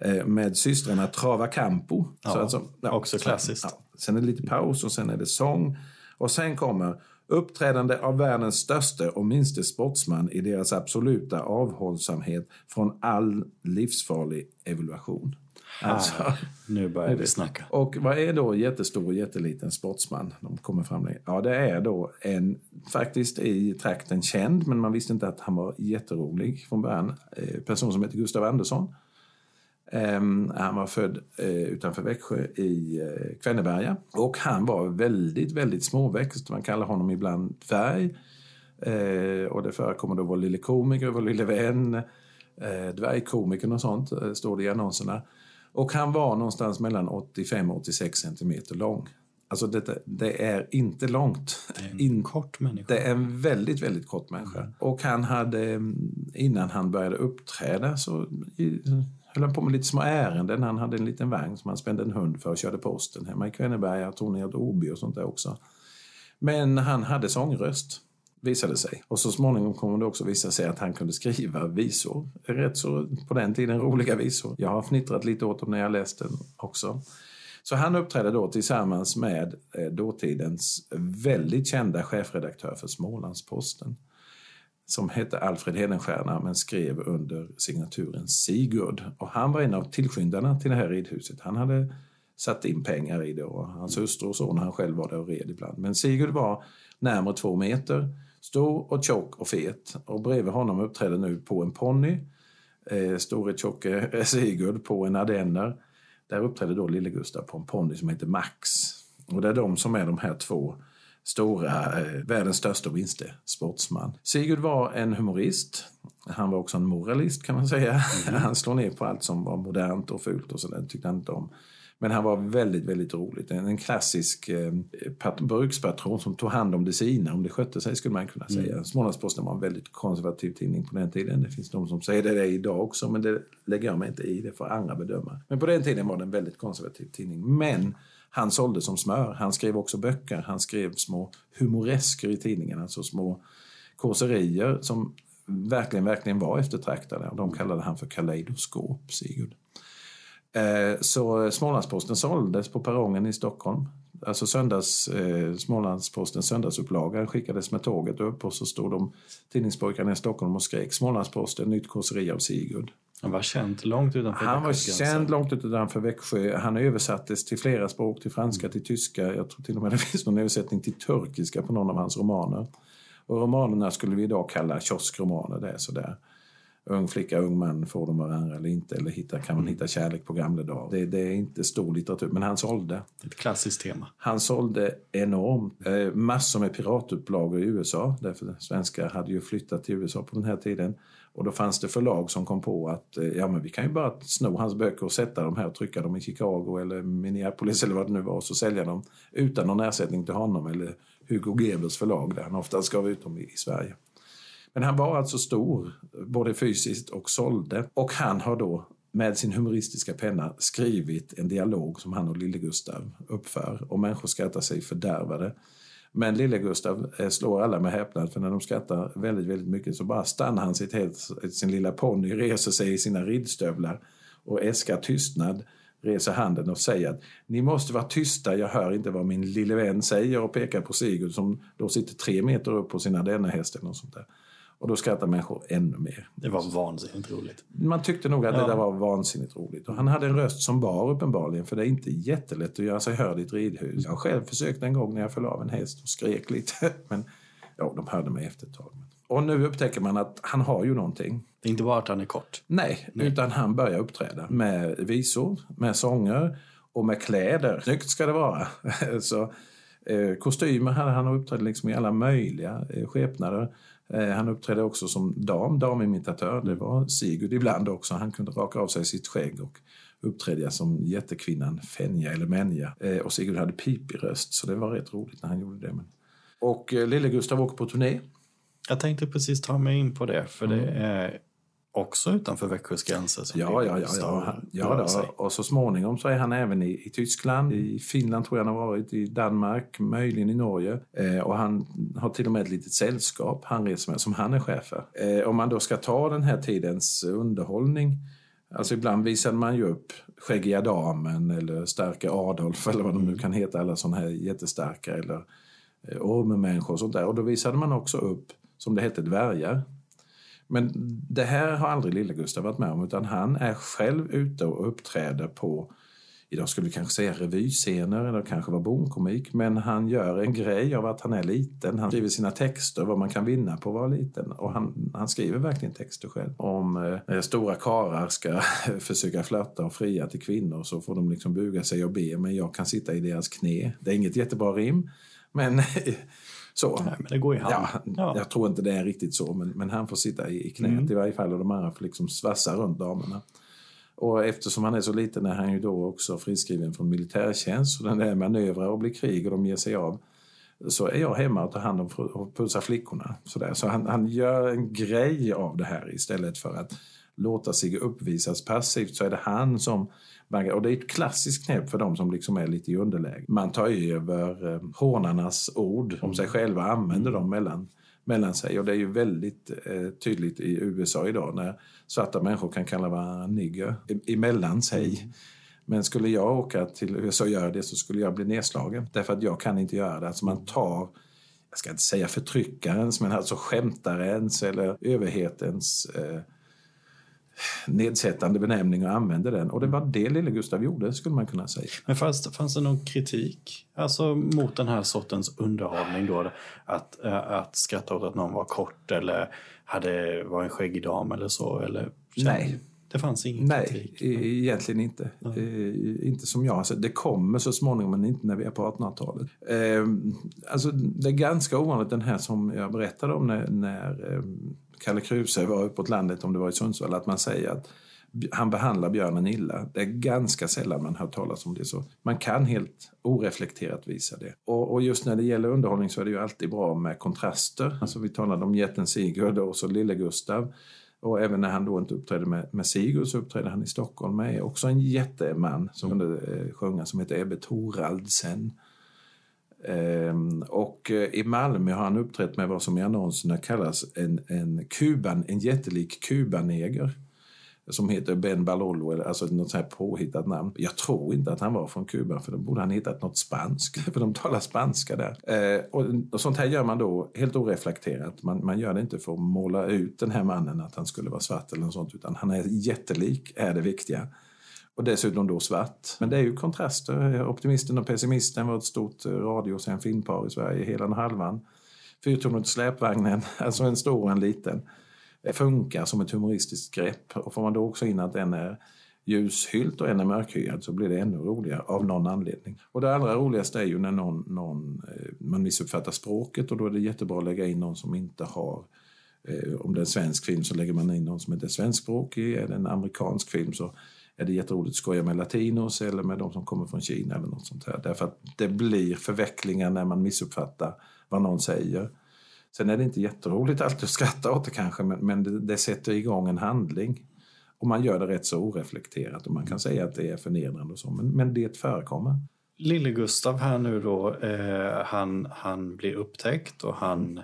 eh, med systrarna Trava Campo. Ja, så alltså, ja, också klassiskt. Ja. Sen är det lite paus och sen är det sång. Och sen kommer uppträdande av världens största och minste sportsman i deras absoluta avhållsamhet från all livsfarlig evaluation. Alltså, nu börjar vi snacka. Och vad är då jättestor och jätteliten sportsman? De kommer fram Ja, det är då en, faktiskt i trakten känd, men man visste inte att han var jätterolig från början, eh, person som heter Gustav Andersson. Um, han var född uh, utanför Växjö i uh, Kvenneberga och han var väldigt, väldigt småväxt. Man kallar honom ibland dvärg. Eh, och det förekommer då vår lille komiker, vår lille vän, eh, dvärgkomikern och sånt, eh, står det i annonserna. Och han var någonstans mellan 85 och 86 centimeter lång. Alltså det, det är inte långt. Det är en In, kort människa. det är en väldigt, väldigt kort människa. Och han hade, mm, innan han började uppträda så höll han på med lite små ärenden. Han hade en liten vagn som han spände en hund för och körde posten hemma i Kvenneberga, Tornedal, Åby och sånt där också. Men han hade sångröst, visade sig. Och så småningom kommer det också visa sig att han kunde skriva visor. Rätt så, på den tiden, roliga visor. Jag har fnittrat lite åt dem när jag läst den också. Så han uppträdde då tillsammans med eh, dåtidens väldigt kända chefredaktör för Smålandsposten som hette Alfred Hedenstierna men skrev under signaturen Sigurd. Och han var en av tillskyndarna till det här ridhuset. Han hade satt in pengar i det och hans hustru och son, han själv var där och red ibland. Men Sigurd var närmare två meter, stor och tjock och fet. Och bredvid honom uppträdde nu på en ponny, eh, store tjocke [LAUGHS] Sigurd på en ardenner. Där uppträdde då lille Gustav på en ponny som heter Max. Och det är de som är de här två stora, eh, världens största och minste sportsman. Sigurd var en humorist. Han var också en moralist kan man säga. [LAUGHS] Han slår ner på allt som var modernt och fult och sådär, tyckte han inte om. Men han var väldigt, väldigt roligt. En, en klassisk eh, pat- brukspatron som tog hand om det sina, om det skötte sig skulle man kunna säga. Smålandsposten var en väldigt konservativ tidning på den tiden. Det finns de som säger det, det idag också, men det lägger jag mig inte i. Det får andra bedöma. Men på den tiden var det en väldigt konservativ tidning. Men han sålde som smör. Han skrev också böcker. Han skrev små humoresker i tidningen, alltså små kåserier som verkligen, verkligen var eftertraktade. Och de kallade han för kaleidoskop, Sigurd. Eh, Så Smålandsposten såldes på perrongen i Stockholm. Alltså söndags, eh, Smålandspostens söndagsupplaga skickades med tåget upp och så stod de tidningspojkarna i Stockholm och skrek Smålandsposten, nytt kåseri av Sigurd. Han var känd långt utanför Han var känd långt utanför Växjö. Han översattes till flera språk, till franska, till tyska. Jag tror till och med det [LAUGHS] finns någon översättning till turkiska på någon av hans romaner. Och romanerna skulle vi idag kalla kioskromaner. Det är sådär. Ung flicka, ung man, får de varandra eller inte? Eller hitta, kan man hitta kärlek på gamla dagar? Det, det är inte stor litteratur, men han sålde. Ett klassiskt tema. Han sålde enormt. Eh, massor med piratupplagor i USA. Därför svenskar hade ju flyttat till USA på den här tiden. Och då fanns det förlag som kom på att eh, ja, men vi kan ju bara sno hans böcker och sätta dem här och trycka dem i Chicago eller Minneapolis eller vad det nu var och så sälja dem utan någon ersättning till honom eller Hugo Gebers förlag där han oftast gav ut dem i, i Sverige. Men han var alltså stor, både fysiskt och sålde. Och han har då med sin humoristiska penna skrivit en dialog som han och lille Gustav uppför. Och människor skrattar sig fördärvade. Men lille Gustav eh, slår alla med häpnad för när de skrattar väldigt, väldigt mycket så bara stannar han sitt helt, sin lilla ponny, reser sig i sina ridstövlar och äskar tystnad reser handen och säger att ni måste vara tysta, jag hör inte vad min lille vän säger och pekar på Sigurd som då sitter tre meter upp på sin ardennerhäst eller något sånt där. Och då skrattar människor ännu mer. Det var vansinnigt roligt. Man tyckte nog att Ja. det där var vansinnigt roligt. Och han hade en röst som bar uppenbarligen, för det är inte jättelätt att göra sig hörd i ett ridhus. Jag själv försökt en gång när jag föll av en häst och skrek lite, [LAUGHS] men ja, de hörde mig efter ett tag. Och nu upptäcker man att han har ju någonting. Det är inte bara att han är kort. Nej, utan han börjar uppträda med visor, med sånger och med kläder. Snyggt ska det vara. [LAUGHS] Så, eh, kostymer hade han och uppträdde liksom i alla möjliga eh, skepnader. Eh, han uppträdde också som dam, damimitatör. Det var Sigurd ibland också. Han kunde raka av sig sitt skägg och uppträdde som jättekvinnan Fenja eller Menja. Eh, och Sigurd hade pipig röst, så det var rätt roligt när han gjorde det. Och eh, lille Gustav åker på turné. Jag tänkte precis ta mig in på det, för det är också utanför Växjös gränser. Ja, ja, ja. Ja, ja då. Och så småningom så är han även i, i Tyskland, i Finland tror jag han har varit, i Danmark, möjligen i Norge. Eh, och han har till och med ett litet sällskap han reser med, som han är chef för. Eh, om man då ska ta den här tidens underhållning Alltså ibland visade man ju upp Skäggiga damen eller Starka Adolf eller vad de nu kan heta, alla sådana här jättestarka eller eh, ormmänniskor och sånt där. Och då visade man också upp, som det hette, dvärgar. Men det här har aldrig lille Gustav varit med om utan han är själv ute och uppträder på, idag skulle vi kanske säga revyscener eller kanske var bonkomik, men han gör en grej av att han är liten. Han skriver sina texter, vad man kan vinna på att vara liten. Och han, han skriver verkligen texter själv. Om eh, stora karar ska [LAUGHS] försöka flörta och fria till kvinnor så får de liksom buga sig och be, men jag kan sitta i deras knä. Det är inget jättebra rim, men [LAUGHS] Så. Nej, men det går i hand. Ja, Ja. Jag tror inte det är riktigt så, men, men han får sitta i, i knät Mm. i varje fall och de andra får liksom svassa runt damerna. Och eftersom han är så liten är han ju då också friskriven från militärtjänst. Så den där manövrar och blir krig och de ger sig av. Så är jag hemma och tar hand om och pussar flickorna. Så, där. så han, han gör en grej av det här istället för att låta sig uppvisas passivt. Så är det han som. Och det är ett klassiskt knep för de som liksom är lite i underläge. Man tar över eh, hånarnas ord om sig själva och använder dem mellan mellan sig. Och det är ju väldigt eh, tydligt i USA idag när svarta människor kan kalla varandra nigger emellan sig. Men skulle jag åka till USA och göra det så skulle jag bli nedslagen. Därför att jag kan inte göra det. Alltså man tar, jag ska inte säga förtryckarens, men alltså skämtarens eller överhetens eh, nedsättande benämning och använder den. Och det var det lille Gustav gjorde, skulle man kunna säga. Men fanns, fanns det någon kritik alltså, mot den här sortens underhållning? Då, att, äh, att skratta åt att någon var kort eller hade, var en skäggig dam eller så? Eller, Nej. Det fanns ingen Nej, kritik? e- egentligen inte. Eh, inte som jag har sett. Det kommer så småningom, men inte när vi är på 1800-talet. Eh, alltså, det är ganska ovanligt den här som jag berättade om när, när eh, Kalle Kruse var uppåt landet, om det var i Sundsvall, att man säger att han behandlar björnen illa. Det är ganska sällan man hör talas om det. så Man kan helt oreflekterat visa det. Och, och just när det gäller underhållning så är det ju alltid bra med kontraster. Alltså vi talade om jätten Sigurd och så lille Gustav. Och även när han då inte uppträdde med, med Sigurd så uppträdde han i Stockholm med också en jätteman som kunde eh, sjunga som heter Ebbe Thoraldsen. Ehm, och eh, i Malmö har han uppträtt med vad som i annonserna kallas en, en, kuban, en jättelik kubaneger som heter Ben Balolo, alltså något så här påhittat namn. Jag tror inte att han var från Kuba, för då borde han hittat något spanskt, [LAUGHS] för de talar spanska där. Eh, och, och sånt här gör man då helt oreflekterat. Man, man gör det inte för att måla ut den här mannen att han skulle vara svart eller något sånt, utan han är jättelik, är det viktiga. Och dessutom då svart. Men det är ju kontraster. Optimisten och pessimisten var ett stort eh, radio och sen filmpar i Sverige, hela och halvan. Fyrtornet släpvagnen, [LAUGHS] alltså en stor och en liten eh, funkar som ett humoristiskt grepp. Och får man då också in att en är ljushylt och en är mörkhyad så blir det ännu roligare av någon anledning. Och det allra roligaste är ju när någon, någon, eh, man missuppfattar språket och då är det jättebra att lägga in någon som inte har om det är en svensk film så lägger man in någon som inte är svenskspråkig. Är det en amerikansk film så är det jätteroligt att skoja med latinos eller med de som kommer från Kina eller något sånt här. Därför att det blir förvecklingar när man missuppfattar vad någon säger. Sen är det inte jätteroligt alltid att skratta åt det kanske, men, men det, det sätter igång en handling. Och man gör det rätt så oreflekterat och man kan säga att det är förnedrande och så, men, men det förekommer. Lille Gustav här nu då, eh, han, han blir upptäckt och han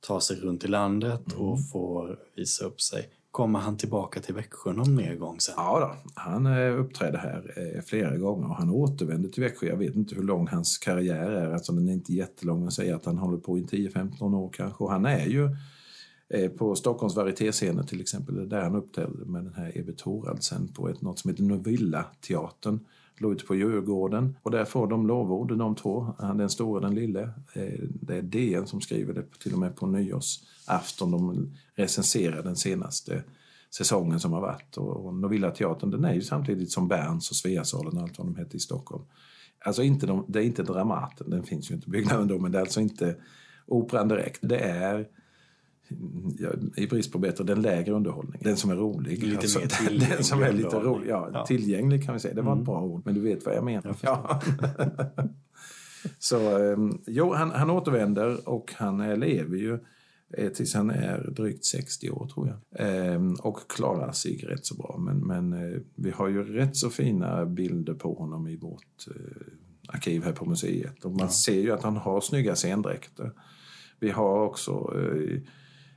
tar sig runt i landet och får visa upp sig. Kommer han tillbaka till Växjö någon mer gång sen? Ja då, han uppträdde uppträder här eh, flera gånger och han återvänder till Växjö. Jag vet inte hur lång hans karriär är, alltså den är inte jättelång. Man säger att han håller på i 10-15 år kanske. Och han är ju Eh, på Stockholms varietéscener till exempel, där han uppträdde med den här Ebbe Thoraldsen på ett, något som heter Novilla-teatern. Låg ute på Djurgården och där får de lovord, de två, han den stora och den lille. Eh, det är DN som skriver det till och med på nyårsafton. De recenserar den senaste säsongen som har varit. Och och Novilla Teatern den är ju samtidigt som Berns och Sveasalen och allt vad de hette i Stockholm. Alltså inte de, det är inte Dramaten, den finns ju inte byggnaden då, men det är alltså inte Operan direkt. Det är i brist på bättre, den lägre underhållningen. Den som är rolig. Lite alltså, mer den, [LAUGHS] tillgänglig den som är lite rolig. Ja, Ja. Tillgänglig kan vi säga, det var ett bra ord, men du vet vad jag menar. Ja. [LAUGHS] Så um, jo, han, han återvänder och han lever ju eh, tills han är drygt 60 år tror jag. Ehm, och klarar sig rätt så bra. Men, men eh, vi har ju rätt så fina bilder på honom i vårt eh, arkiv här på museet. Och man ser ju att han har snygga scendräkter. Vi har också eh,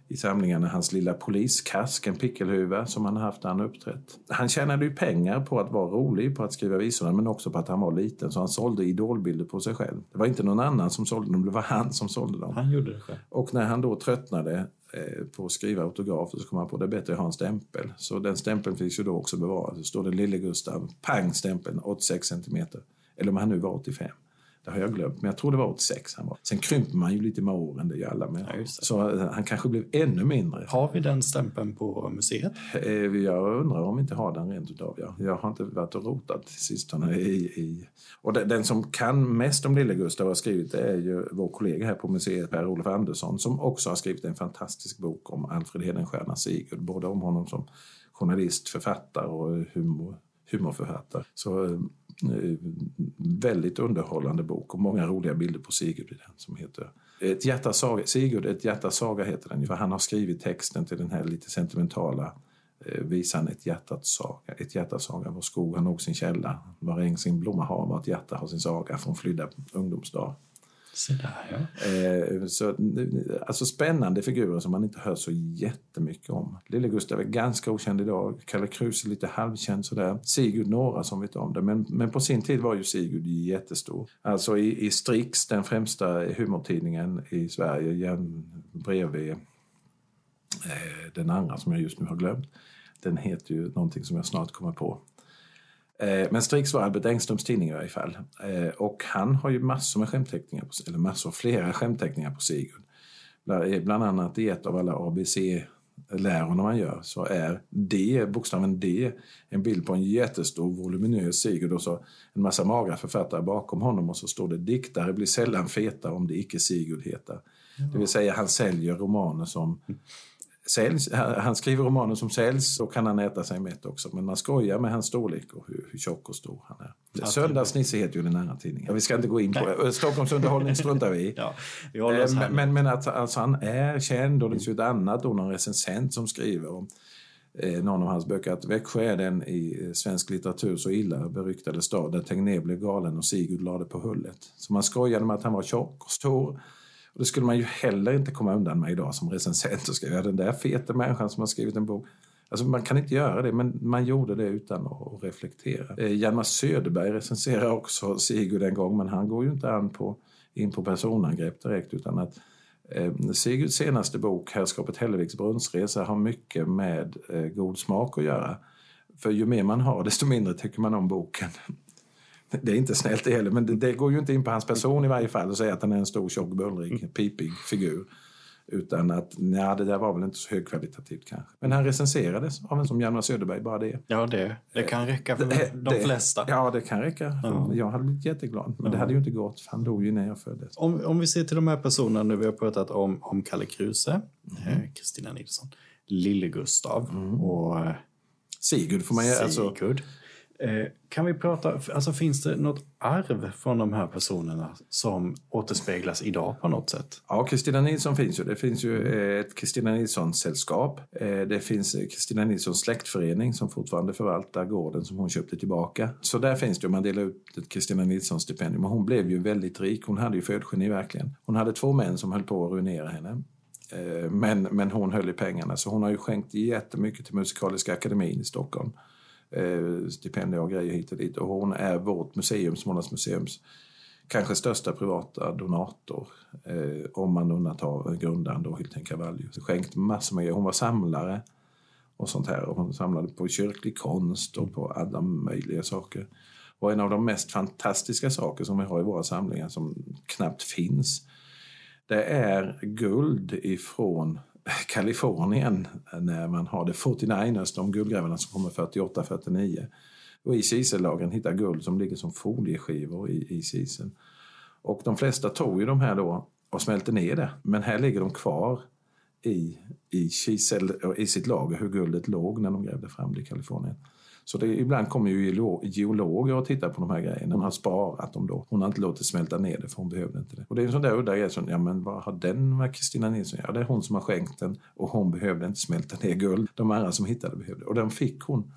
i, samlingarna hans lilla poliskask, en pickelhuva som han haft när han uppträtt. Han tjänade ju pengar på att vara rolig, på att skriva visorna, men också på att han var liten. Så han sålde idolbilder på sig själv. Det var inte någon annan som sålde dem, det var han som sålde dem. Han gjorde det själv. Och när han då tröttnade eh, på att skriva autografer så kom han på det bättre att ha en stämpel. Så den stämpeln finns ju då också bevarad. Så står det Lille Gustav, pang stämpeln, 86 centimeter. Eller om han nu var 85. Det har jag glömt, men jag tror det var 86 han var. Sen krymper man ju lite med åren, det gör alla med. Ja, så eh, han kanske blev ännu mindre. Har vi den stämpeln på museet? Eh, jag undrar om vi inte har den rent utav, ja. Jag har inte varit och rotat sistone i... i... Och den som kan mest om Lille Gustav har skrivit det är ju vår kollega här på museet, Per-Olof Andersson, som också har skrivit en fantastisk bok om Alfred Hedenstierna Sigurd. Både om honom som journalist, författare och humor, humorförfattare. Så eh, Eh, väldigt underhållande bok och många roliga bilder på Sigurd i den som heter ett hjärtas saga. Sigurd, ett hjärtas saga heter den. För han har skrivit texten till den här lite sentimentala eh, visan Ett hjärtat saga. Ett hjärtas saga. Vår skog har nog sin källa. Var äng sin blomma har, vart hjärta har sin saga från flydda ungdomsdag. Så där, ja. Eh, så, alltså spännande figurer som man inte hör så jättemycket om. Lille Gustav är ganska okänd idag. Kalle Kruse är lite halvkänd sådär. Sigurd några som vet om det. Men, men på sin tid var ju Sigurd jättestor. Alltså i, i Strix, den främsta humortidningen i Sverige, bredvid eh, den andra som jag just nu har glömt. Den heter ju någonting som jag snart kommer på. Eh, men Strix var Albert Engströms tidning i varje fall. Eh, och han har ju massor med skämtteckningar, på, eller massor, flera skämtteckningar på Sigurd. Bland annat i ett av alla ABC-lärorna man gör så är D, bokstaven D, en bild på en jättestor voluminös Sigurd och så en massa magra författare bakom honom och så står det diktare blir sällan feta om det icke Sigurd heter. Det vill säga han säljer romaner som säljs, han skriver romaner som säljs, då kan han äta sig mätt också. Men man skojar med hans storlek och hur, hur tjock och stor han är. Söndagsnisse heter ju den andra tidningen. Vi ska inte gå in på det. Stockholmsunderhållning struntar vi i. [LAUGHS] ja, vi eh, men, men att alltså, han är känd och det finns ju ett annat då, någon recensent som skriver om eh, någon av hans böcker att Växjö är den i eh, svensk litteratur så illa beryktade stad där Tegnér blev galen och Sigurd lade på hullet. Så man skojade med att han var tjock och stor och det skulle man ju heller inte komma undan med idag som recensent och skriva den där feta människan som har skrivit en bok. Alltså man kan inte göra det, men man gjorde det utan att reflektera. Eh, Hjalmar Söderberg recenserar också Sigurd en gång, men han går ju inte an på, in på personangrepp direkt utan att eh, Sigurds senaste bok, Herrskapet Hälleviks brunnsresa, har mycket med eh, god smak att göra. För ju mer man har, desto mindre tycker man om boken. Det är inte snällt det heller, men det, det, går ju inte in på hans person i varje fall att säga att han är en stor, tjock, bullrig, mm. pipig figur. Utan att, nej, det där var väl inte så högkvalitativt kanske. Men han recenserades av en som Hjalmar Söderberg, bara det. Ja, det, det kan räcka för det, de det, flesta. Ja, det kan räcka. Ja. Jag hade blivit jätteglad, men ja. det hade ju inte gått, för han dog ju när jag föddes. Om, om vi ser till de här personerna nu, vi har pratat om, om Kalle Kruse, mm. eh, Kristina Nilsson, Lille-Gustav mm. och... Eh, Sigurd får man ju... Alltså- Sigurd. Alltså, Eh, Eh, kan vi prata, alltså finns det något arv från de här personerna som återspeglas idag på något sätt? Ja, Kristina Nilsson finns ju. Det finns ju eh, ett Kristina Nilsson-sällskap. Eh, det finns Kristina Nilssons släktförening som fortfarande förvaltar gården som hon köpte tillbaka. Så där finns det, man delar ut ett Kristina Nilsson-stipendium. hon blev ju väldigt rik. Hon hade ju födgeni verkligen. Hon hade två män som höll på att ruinera henne. Men, men hon höll i pengarna, så hon har ju skänkt jättemycket till Musikaliska akademin i Stockholm eh, stipendier och grejer hit och dit. Och hon är vårt museum, Smålandsmuseums kanske största privata donator. Eh, om man undantar grundaren då, Hylten Cavallius. Skänkt massor med grejer. Hon var samlare och sånt här. Och hon samlade på kyrklig konst och på alla möjliga saker. Och en av de mest fantastiska saker som vi har i våra samlingar som knappt finns det är guld ifrån Kalifornien eh, när man har det 49ers, de guldgrävarna som kommer 48-49. Och i kisellagren hittar guld som ligger som folieskivor i, i kiseln. Och de flesta tog ju de här då och smälte ner det. Men här ligger de kvar i, i, kisel, i sitt lager, hur guldet låg när de grävde fram det i Kalifornien. Så det, ibland kommer ju geologer och tittar på de här grejerna. Hon har sparat dem då. Hon har inte låtit smälta ner det för hon behövde inte det. Och det är en sån där udda grej som, ja men vad har den med Kristina Nilsson Ja det är hon som har skänkt den och hon behövde inte smälta ner guld. De andra som hittade behövde. Och den fick hon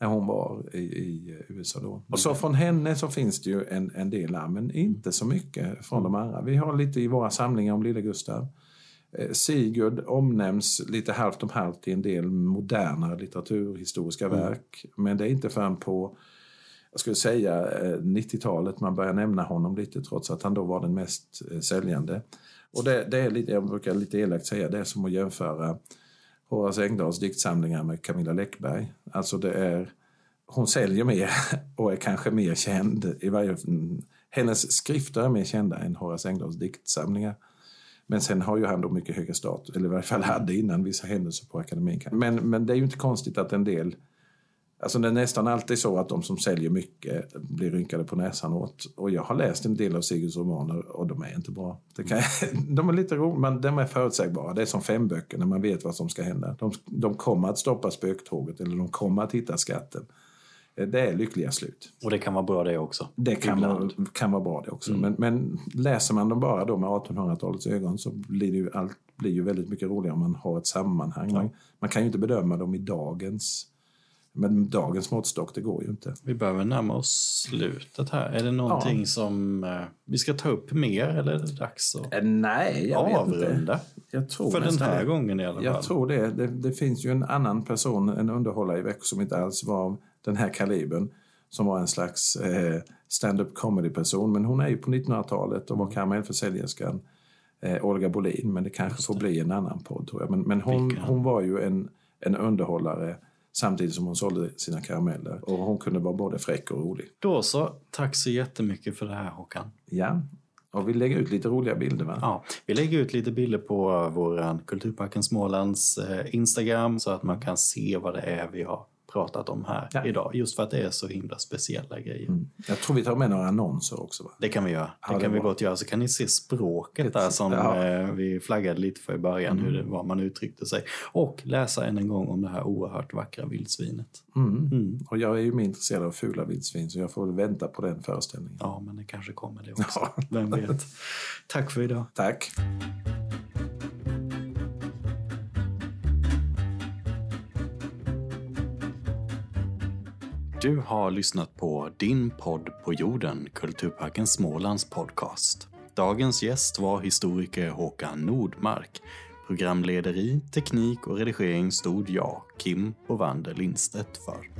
när hon var i, i USA då. Och så från henne så finns det ju en, en del där, men inte så mycket från de andra. Vi har lite i våra samlingar om lille Gustav. Eh, Sigurd omnämns lite halvt om halvt i en del moderna litteraturhistoriska mm. verk. Men det är inte förrän på jag skulle säga 90-talet eh, man börjar nämna honom lite trots att han då var den mest eh, säljande. Och det, det är lite, jag brukar lite elakt säga, det är som att jämföra Horace Engdahls diktsamlingar med Camilla Läckberg. Alltså det är, hon säljer mer [LAUGHS] och är kanske mer känd, i varje, Hennes skrifter är mer kända än Horace Engdahls diktsamlingar. Men sen har ju han då mycket högre status, eller i varje fall hade innan vissa händelser på akademin. Men, men det är ju inte konstigt att en del Alltså det är nästan alltid så att de som säljer mycket blir rynkade på näsan åt. Och jag har läst en del av Sigurds romaner och de är inte bra. Det kan, [LAUGHS] de är lite roliga, men de är förutsägbara. Det är som fem böcker när man vet vad som ska hända. De, de kommer att stoppa spöktåget eller de kommer att hitta skatten. Det är lyckliga slut. Och det kan vara bra det också? Det kan, vara, kan vara bra det också. Mm. Men, men, läser man dem bara då med 1800-talets ögon så blir det ju, allt blir ju väldigt mycket roligare om man har ett sammanhang. Ja. Man, man kan ju inte bedöma dem i dagens men dagens måttstock, det går ju inte. Vi behöver närma oss slutet här. Är det någonting ja. som eh, vi ska ta upp mer eller är det dags att eh, Nej, jag avrunda? Vet inte. Jag tror För den här det. gången i alla fall. Jag tror det. det. det. finns ju en annan person, en underhållare i Växjö som inte alls var den här kalibern. Som var en slags eh, stand-up comedy-person. Men hon är ju på 1900-talet och var karamellförsäljerskan eh, Olga Bolin. Men det kanske det. får bli en annan podd tror jag. Men, men hon, hon var ju en, en underhållare samtidigt som hon sålde sina karameller. Och hon kunde vara både fräck och rolig. Då så, tack så jättemycket för det här Håkan. Ja, och vi lägger ut lite roliga bilder va? Ja, vi lägger ut lite bilder på vår Kulturparken Smålands eh, Instagram så att man kan se vad det är vi har pratat om här ja. idag. Just för att det är så himla speciella grejer. Mm. Jag tror vi tar med några annonser också. Va? Det kan vi göra. Det, ja, kan vi gott göra. Så kan ni se språket där som ja. eh, vi flaggade lite för i början, mm. hur det var man uttryckte sig. Och läsa än en gång om det här oerhört vackra vildsvinet. Mm. mm. Och jag är ju mer intresserad av fula vildsvin så jag får väl vänta på den föreställningen. Ja, men det kanske kommer det också. [LAUGHS] Vem vet. Tack för idag. Tack. Du har lyssnat på Din podd på jorden, Kulturparken Smålands podcast. Dagens gäst var historiker Håkan Nordmark. Programlederi, teknik och redigering stod jag, Kim Bovander Lindstedt, för.